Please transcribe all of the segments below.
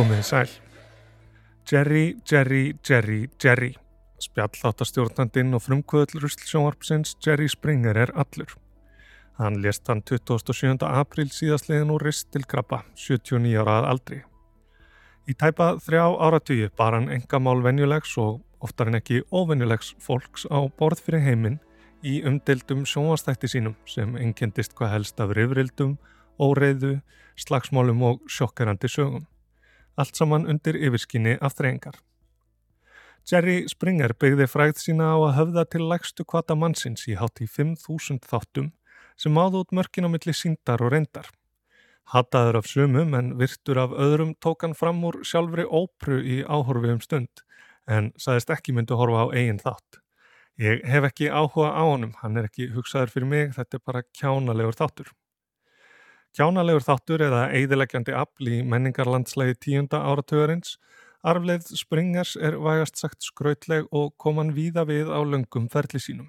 Komið sæl. Jerry, Jerry, Jerry, Jerry. Spjallháttastjórnandinn og frumkvöðl Ruslsjónvarpsins Jerry Springer er allur. Hann lést hann 27. april síðastlegin úr ristilkrabba, 79 ára að aldri. Í tæpa þrjá áratugi bar hann engamál venjulegs og oftar en ekki óvenjulegs fólks á borð fyrir heiminn í umdeldum sjónvastætti sínum sem engendist hvað helst af rifrildum, óreiðu, slagsmálum og sjokkerandi sögum. Allt saman undir yfirskinni af þreengar. Jerry Springer byggði fræð sína á að höfða til lægstu kvata mannsins í hátt í 5.000 þáttum sem áðu út mörkin á milli síndar og reyndar. Hattaður af sumum en virtur af öðrum tók hann fram úr sjálfri ópru í áhorfi um stund en saðist ekki myndu horfa á eigin þátt. Ég hef ekki áhuga á honum, hann er ekki hugsaður fyrir mig, þetta er bara kjánalegur þáttur. Kjánalegur þáttur eða eidileggjandi afl í menningarlandslægi tíunda áratögarins, arfleið Springers er vægast sagt skrautleg og kom hann víða við á löngum ferli sínum.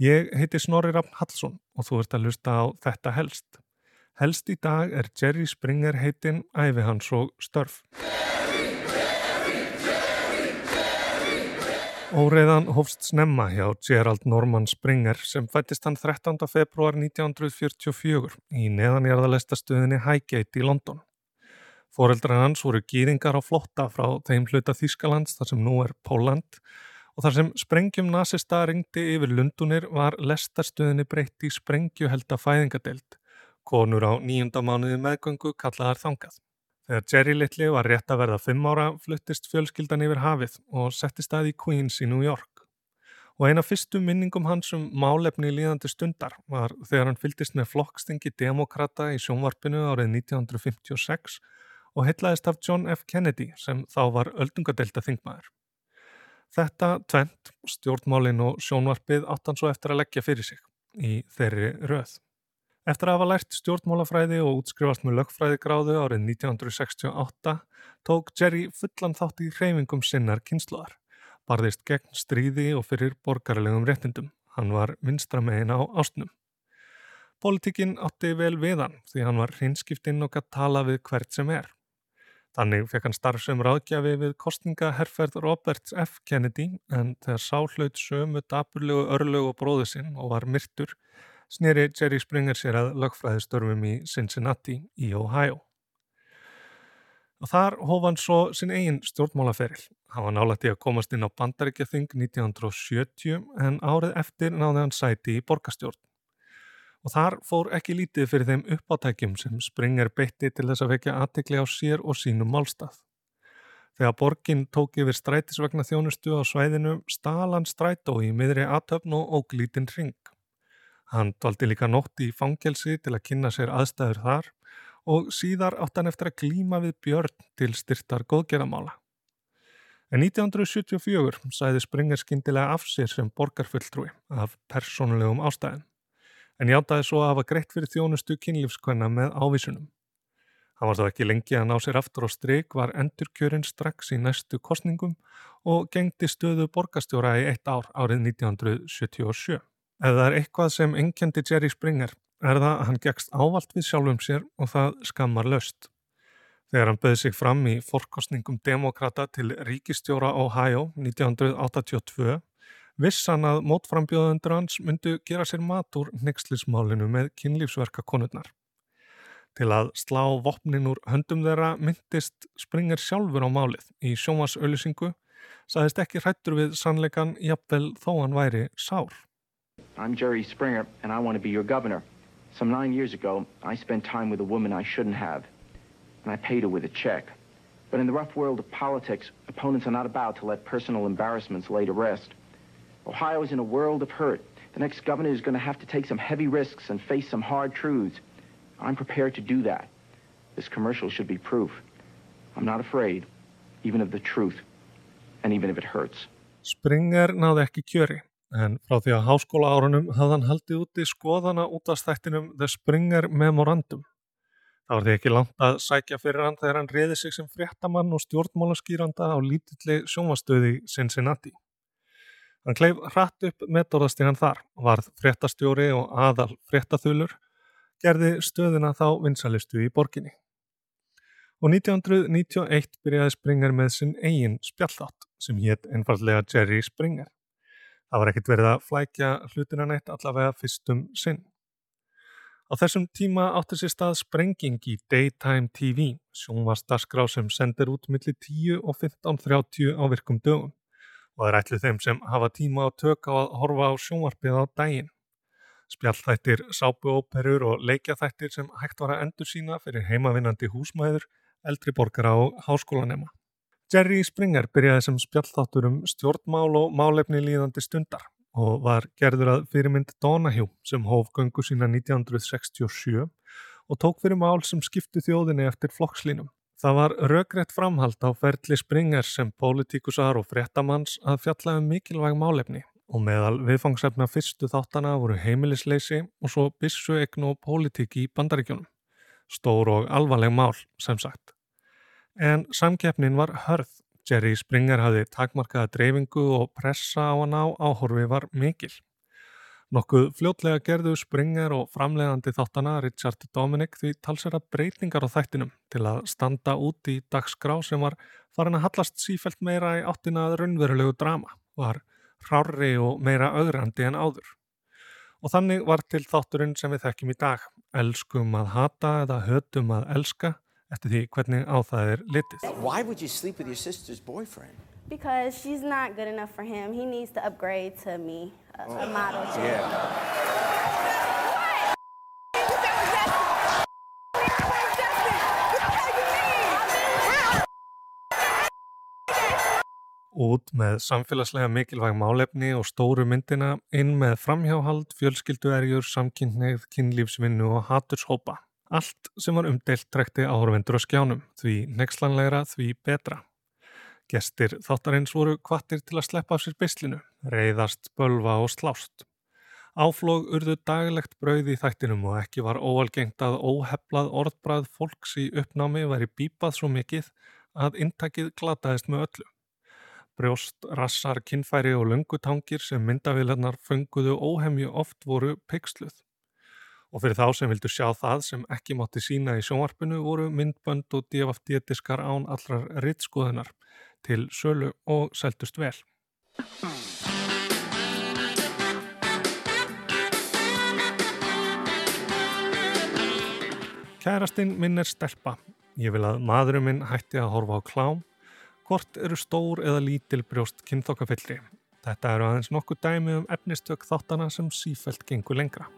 Ég heiti Snorri Rafn Hallsson og þú ert að lusta á Þetta helst. Helst í dag er Jerry Springer heitinn æfi hans og störf. Óreiðan hófst snemma hjá Gerald Norman Springer sem fættist hann 13. februar 1944 í neðanjarðalestastöðinni Highgate í London. Fóreldrar hans voru gýringar á flotta frá þeim hluta Þýskalands þar sem nú er Póland og þar sem sprengjum nazista ringdi yfir Lundunir var lestastöðinni breytt í sprengjuhelda fæðingadelt. Konur á nýjunda mánuði meðgöngu kallaðar þangað. Þegar Jerry Little var rétt að verða fimm ára fluttist fjölskyldan yfir hafið og setti stað í Queens í New York. Og eina fyrstu minningum hans um málefni líðandi stundar var þegar hann fylgist með flokkstingi demokrata í sjónvarpinu árið 1956 og heitlaðist af John F. Kennedy sem þá var öldungadelta þingmaður. Þetta tvent, stjórnmálin og sjónvarpið áttan svo eftir að leggja fyrir sig í þeirri röð. Eftir að hafa lært stjórnmálafræði og útskrifast með lögfræðigráðu árið 1968 tók Jerry fullan þátt í hreyfingum sinnar kynsluðar, barðist gegn stríði og fyrir borgarlegum réttindum. Hann var vinstra megin á ástnum. Politíkin átti vel við hann því hann var hreinskiptinn og gætt tala við hvert sem er. Þannig fekk hann starf sem ráðgjafi við kostningaherrferð Robert F. Kennedy en þegar sáhlaut sömu daburlegu örlögu og bróðu sinn og var myrtur sneri Jerry Springer sér að lögfræðistörfum í Cincinnati í Ohio. Og þar hóf hann svo sinn eigin stjórnmálaferil. Hann var nálægt í að komast inn á bandaríkjathing 1970 en árið eftir náði hann sæti í borgastjórn. Og þar fór ekki lítið fyrir þeim uppátækjum sem Springer beitti til þess að vekja aðtekli á sér og sínum málstað. Þegar borgin tók yfir strætisvegna þjónustu á svæðinu stalan strætó í miðri aðtöfn og óglítinn ring. Hann dvaldi líka nótt í fangelsi til að kynna sér aðstæður þar og síðar átt hann eftir að glíma við björn til styrtar góðgerðamála. En 1974 sæði Springer skindilega af sér sem borgarfulltrúi af persónulegum ástæðin, en játaði svo að hafa greitt fyrir þjónustu kynlífskvenna með ávísunum. Hann var þá ekki lengi að ná sér aftur á stryk, var endurkjörinn strax í næstu kostningum og gengdi stöðu borgastjóra í eitt ár árið 1977. Ef það er eitthvað sem enkendi Jerry Springer er það að hann gegst ávalt við sjálfum sér og það skammar löst. Þegar hann böði sig fram í forkostningum demokrata til ríkistjóra Ohio 1982 viss hann að mótframbjóðundur hans myndu gera sér mat úr nexlismálinu með kynlífsverka konurnar. Til að slá vopnin úr höndum þeirra myndist Springer sjálfur á málið í sjómasauðlisingu, saðist ekki hrættur við sannleikan jafnvel þó hann væri sár. I'm Jerry Springer, and I want to be your governor. Some nine years ago, I spent time with a woman I shouldn't have, and I paid her with a check. But in the rough world of politics, opponents are not about to let personal embarrassments lay to rest. Ohio is in a world of hurt. The next governor is going to have to take some heavy risks and face some hard truths. I'm prepared to do that. This commercial should be proof. I'm not afraid, even of the truth, and even if it hurts. Springer náði ekki kjöri. En frá því að háskóla árunum hafði hann haldið úti skoðana út af stættinum The Springer Memorandum. Það var því ekki langt að sækja fyrir hann þegar hann reyði sig sem fréttamann og stjórnmálaskýranda á lítilli sjónvastöði Cincinnati. Hann kleif hratt upp metorðastíðan þar, varð fréttastjóri og aðal fréttaþulur, gerði stöðina þá vinsalistu í borginni. Og 1991 byrjaði Springer með sinn eigin spjallátt sem hétt einfallega Jerry Springer. Það var ekkert verið að flækja hlutina neitt allavega fyrstum sinn. Á þessum tíma átti sér stað sprenging í Daytime TV, sjónvastaskrá sem sendir út millir 10 og 15.30 á virkum dögum og það er ætlið þeim sem hafa tíma á tök á að horfa á sjónvarpið á daginn. Spjallþættir, sápuóperur og leikjaþættir sem hægt var að endur sína fyrir heimavinnandi húsmæður, eldri borgara og háskólanema. Jerry Springer byrjaði sem spjallþáttur um stjórnmál og málefni líðandi stundar og var gerður að fyrirmynd Donahue sem hóf göngu sína 1967 og tók fyrir mál sem skiptu þjóðinni eftir flokkslínum. Það var röggrætt framhald á ferli Springer sem pólitíkusar og fréttamanns að fjalla um mikilvæg málefni og meðal viðfangsefna fyrstu þáttana voru heimilisleysi og svo bissu egn og pólitík í bandaríkjónum. Stór og alvarleg mál, sem sagt. En samkeppnin var hörð Jerry Springer hafði takmarkaða dreifingu og pressa á hann á áhorfi var mikil. Nokkuð fljótlega gerðu Springer og framlegandi þáttana Richard Dominic því talsera breytingar á þættinum til að standa út í dagskrá sem var farin að hallast sífælt meira í áttinað raunverulegu drama, var hrári og meira augrandi en áður. Og þannig var til þátturinn sem við þekkjum í dag, elskum að hata eða hötum að elska, eftir því hvernig á það er litið. Why would you sleep with your sister's boyfriend? Because she's not good enough for him. He needs to upgrade to me, a, a model chick. Yeah. Út með samfélagslega mikilvæg málefni og stóru myndina inn með framhjáhald, fjölskylduerjur, samkynneið, kynlífsvinnu og haturshópa. Allt sem var umdelt trekti áhörvendur á skjánum, því nexlanlegra, því betra. Gestir þáttarins voru kvattir til að sleppa af sér bislinu, reyðast, bölva og slást. Áflóg urðu daglegt brauð í þættinum og ekki var óalgengt að óheflað orðbræð fólks í uppnámi væri bípað svo mikið að intakið glataðist með öllu. Brjóst, rassar, kinnfæri og löngutangir sem myndavillarnar fenguðu óhemju oft voru peiksluð. Og fyrir þá sem vildu sjá það sem ekki mátti sína í sjónvarpinu voru myndbönd og DFD-diskar án allrar rittskoðunar til sölu og seldust vel. Kærastinn minn er stelpa. Ég vil að maðurinn minn hætti að horfa á klám. Hvort eru stór eða lítil brjóst kynþokkafyllri? Þetta eru aðeins nokkuð dæmi um efnistök þáttana sem sífælt gengur lengra.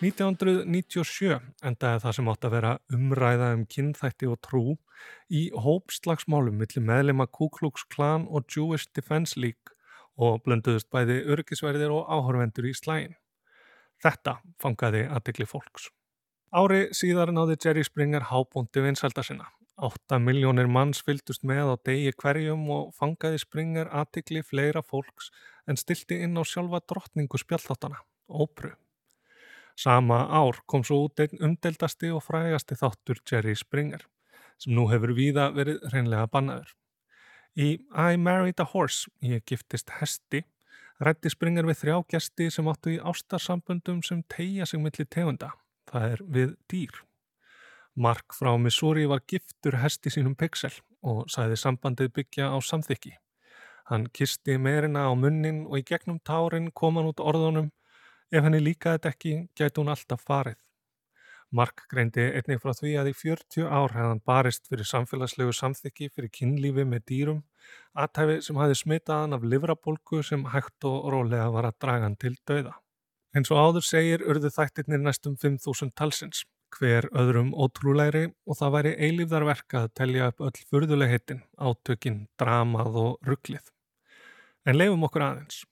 1997 endaði það sem átt að vera umræða um kynþætti og trú í hópslagsmálum millir meðlema Ku Klux Klan og Jewish Defense League og blönduðust bæði örgisverðir og áhörvendur í slægin. Þetta fangaði aðdegli fólks. Ári síðar náði Jerry Springer hábúndi vinsælda sinna. 8 miljónir manns fylgdust með á degi hverjum og fangaði Springer aðdegli fleira fólks en stilti inn á sjálfa drottningu spjallþáttana, ópru. Sama ár kom svo út einn umdeldasti og frægasti þáttur Jerry Springer, sem nú hefur víða verið reynlega bannaður. Í I Married a Horse, ég giftist hesti, rætti Springer við þrjá gesti sem áttu í ástarsambundum sem tegja sig millir tegunda, það er við dýr. Mark frá Missouri var giftur hesti sínum pixel og sæði sambandið byggja á samþykki. Hann kisti meirina á munnin og í gegnum tárin kom hann út orðunum Ef henni líkaði þetta ekki, gæti hún alltaf farið. Mark greindi einnig frá því að í 40 ár hefðan barist fyrir samfélagslegu samþykki fyrir kynlífi með dýrum, aðtæfi sem hafi smitaðan af livrabólku sem hægt og rólega var að draga hann til dauða. Eins og áður segir urðu þættirnir næstum 5.000 talsins, hver öðrum ótrúlegri og það væri eilífðarverka að telja upp öll furðulegheitin, átökin, dramað og rugglið. En leifum okkur aðeins.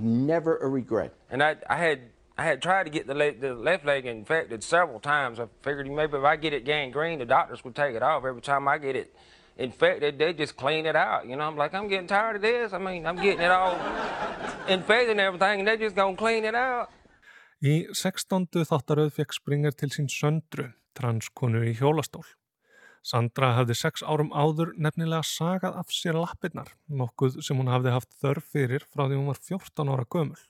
Never a regret. And I, I had I had tried to get the, le- the left leg infected several times. I figured maybe if I get it gangrene, the doctors would take it off. Every time I get it infected, they just clean it out. You know, I'm like, I'm getting tired of this. I mean, I'm getting it all infected and everything, and they just gonna clean it out. Í 16. þáttaröð fekk Springer til sín söndru, transkonu í hjólastól. Sandra hafði sex árum áður nefnilega sagað af sér lappirnar, nokkuð sem hún hafði haft þörf fyrir frá því hún var 14 ára gömul.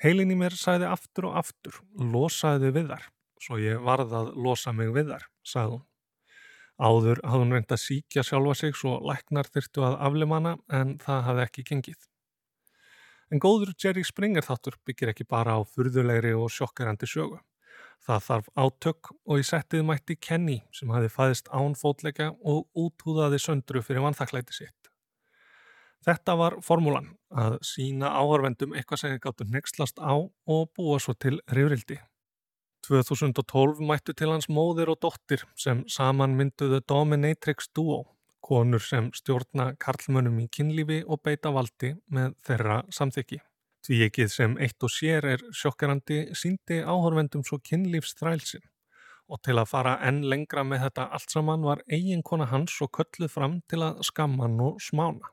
Heilin í mér sæði aftur og aftur, losaði við þar, svo ég varð að losa mig við þær, sagði hún. Áður hafði hún reynd að síkja sjálfa sig svo læknar þyrtu að aflimana en það hafði ekki gengið. En góður Jerry Springer þáttur byggir ekki bara á furðulegri og sjokkerandi sögu. Það þarf átök og í settið mætti Kenny sem hafi fæðist án fótleika og útúðaði söndru fyrir vanþaklæti sitt. Þetta var formúlan að sína áhörvendum eitthvað sem gáttu nexlast á og búa svo til rifrildi. 2012 mættu til hans móðir og dóttir sem saman mynduðu Dominatrix Duo, konur sem stjórna karlmönnum í kynlífi og beita valdi með þeirra samþykki. Því ekkið sem eitt og sér er sjokkerandi síndi áhörvendum svo kynlífsþrælsinn og til að fara enn lengra með þetta allt saman var eiginkona hans og kölluð fram til að skamman og smána.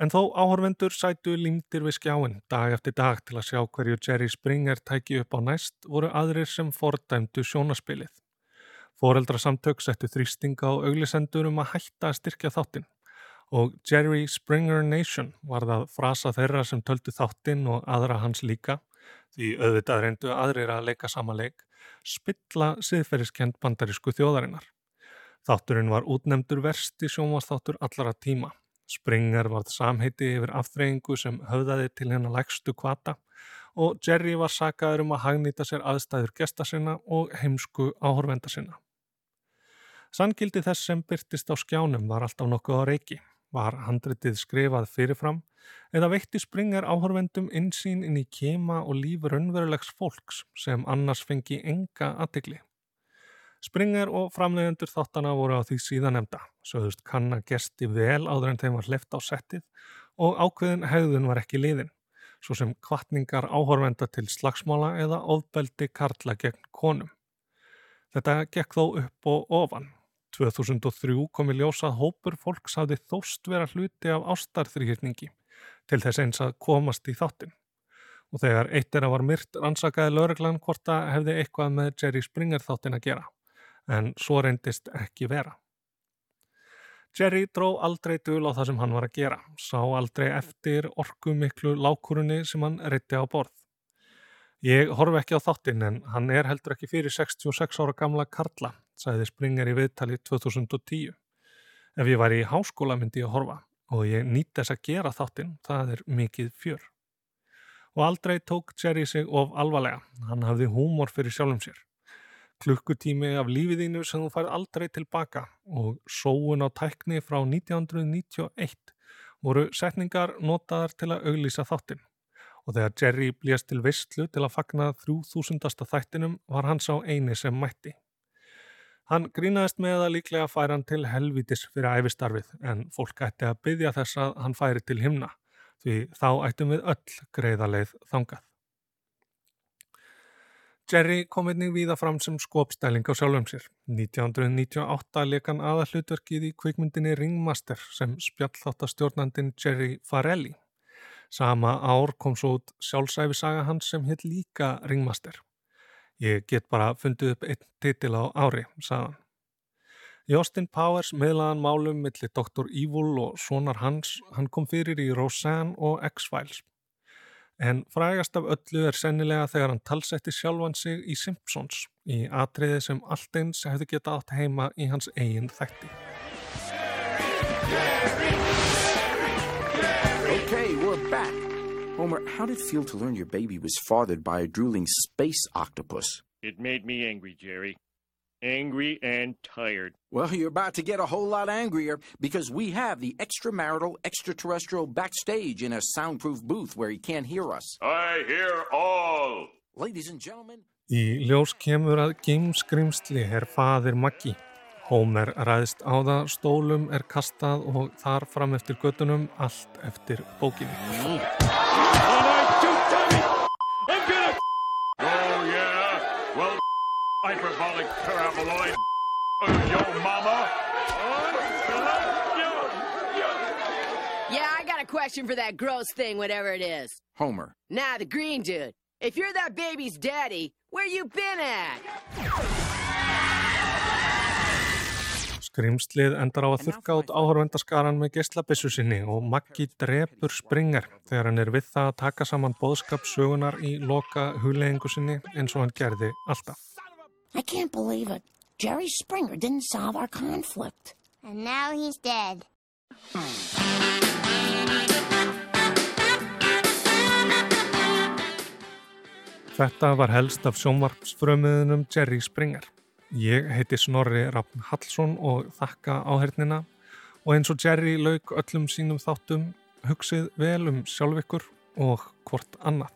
En þó áhörvendur sætu límdir við skjáin dag eftir dag til að sjá hverju Jerry Springer tæki upp á næst voru aðrir sem fordæmdu sjónaspilið. Fóreldrasamtök settu þrýstinga á auglisendur um að hætta að styrkja þáttinn og Jerry Springer Nation var það frasa þeirra sem töldu þáttinn og aðra hans líka því auðvitað reyndu aðrir að leika sama leik, spilla siðferðiskend bandarísku þjóðarinnar. Þátturinn var útnemdur versti sjónvastáttur allara tíma Springer varð samheiti yfir aftreyingu sem höfðaði til hennar lægstu kvata og Jerry var sagaður um að hagnýta sér aðstæður gesta sinna og heimsku áhorvenda sinna. Sangildi þess sem byrtist á skjánum var alltaf nokkuð á reiki, var handritið skrifað fyrirfram eða veitti Springer áhorvendum insýn inn í kema og líf raunverulegs fólks sem annars fengi enga aðtegli. Springer og framleiðendur þáttana voru á því síðan nefnda, sögðust kanna gesti vel áður en þeim var hleft á settið og ákveðin hegðun var ekki liðin, svo sem kvartningar áhorvenda til slagsmála eða ofbeldi karla gegn konum. Þetta gekk þó upp og ofan. 2003 kom í ljósað hópur fólks hafði þóst vera hluti af ástarþrýhyrningi til þess eins að komast í þáttin. Og þegar eitt er að var myrt rannsakaði lögreglan hvort að hefði eitthvað með Jerry Springer þáttin að gera en svo reyndist ekki vera. Jerry dró aldrei dul á það sem hann var að gera, sá aldrei eftir orku miklu lákurunni sem hann reytti á borð. Ég horfi ekki á þáttinn en hann er heldur ekki fyrir 66 ára gamla Karla, sagði Springer í viðtali 2010. Ef ég var í háskóla myndi ég að horfa og ég nýtt þess að gera þáttinn, það er mikið fjör. Og aldrei tók Jerry sig of alvarlega, hann hafði húmor fyrir sjálfum sér klukkutími af lífiðínu sem þú fær aldrei tilbaka og sóun á tækni frá 1991 voru setningar notaðar til að auglýsa þáttin og þegar Jerry blést til visslu til að fagna 3000. þættinum var hann sá eini sem mætti. Hann grínaðist með að líklega færa hann til helvitis fyrir æfistarfið en fólk ætti að byggja þess að hann færi til himna því þá ættum við öll greiðaleið þangað. Jerry kom einnig víða fram sem skopstæling á sjálfum sér. 1998 lekan aðallutverkið í kvikmyndinni Ringmaster sem spjallþáttastjórnandin Jerry Farelli. Sama ár kom svo út sjálfsæfisaga hans sem hitt líka Ringmaster. Ég get bara fundið upp einn titil á ári, sagðan. Justin Powers meðlaðan málum millir Dr. Evil og sonar hans, hann kom fyrir í Roseanne og X-Files. En frægast af öllu er sennilega þegar hann talsetti sjálfan sig í Simpsons í atriði sem allt eins hefði geta átt heima í hans eigin þætti. Okay, we're back. Homer, how did it feel to learn your baby was fathered by a drooling space octopus? It made me angry, Jerry angry and tired. Well, you're about to get a whole lot angrier because we have the extramarital extraterrestrial backstage in a soundproof booth where he can't hear us. I hear all. Ladies and gentlemen. Í ljós kemur að geimskrimsli er faðir Maggi. Homer ræðist á það, stólum er kastað og þar fram eftir göttunum allt eftir bókinni. Oh yeah, well hyperbolic paraboloid. Yo, mama. Yeah, I got a question for that gross thing, whatever it is. Homer. Nah, the green dude. If you're that baby's daddy, where you been at? Skrimslið endar á að þurka út áhörvendaskaran með gesslabissu sinni og Maggi drepur Springer þegar hann er við það að taka saman boðskap sögunar í loka hugleggingu sinni eins og hann gerði alltaf. I can't believe it. Jerry Springer didn't solve our conflict. And now he's dead. Þetta var helst af sjónvarpsfrömiðunum Jerry Springer. Ég heiti Snorri Raffn Hallsson og þakka áhernina og eins og Jerry lauk öllum sínum þáttum hugsið vel um sjálf ykkur og hvort annað.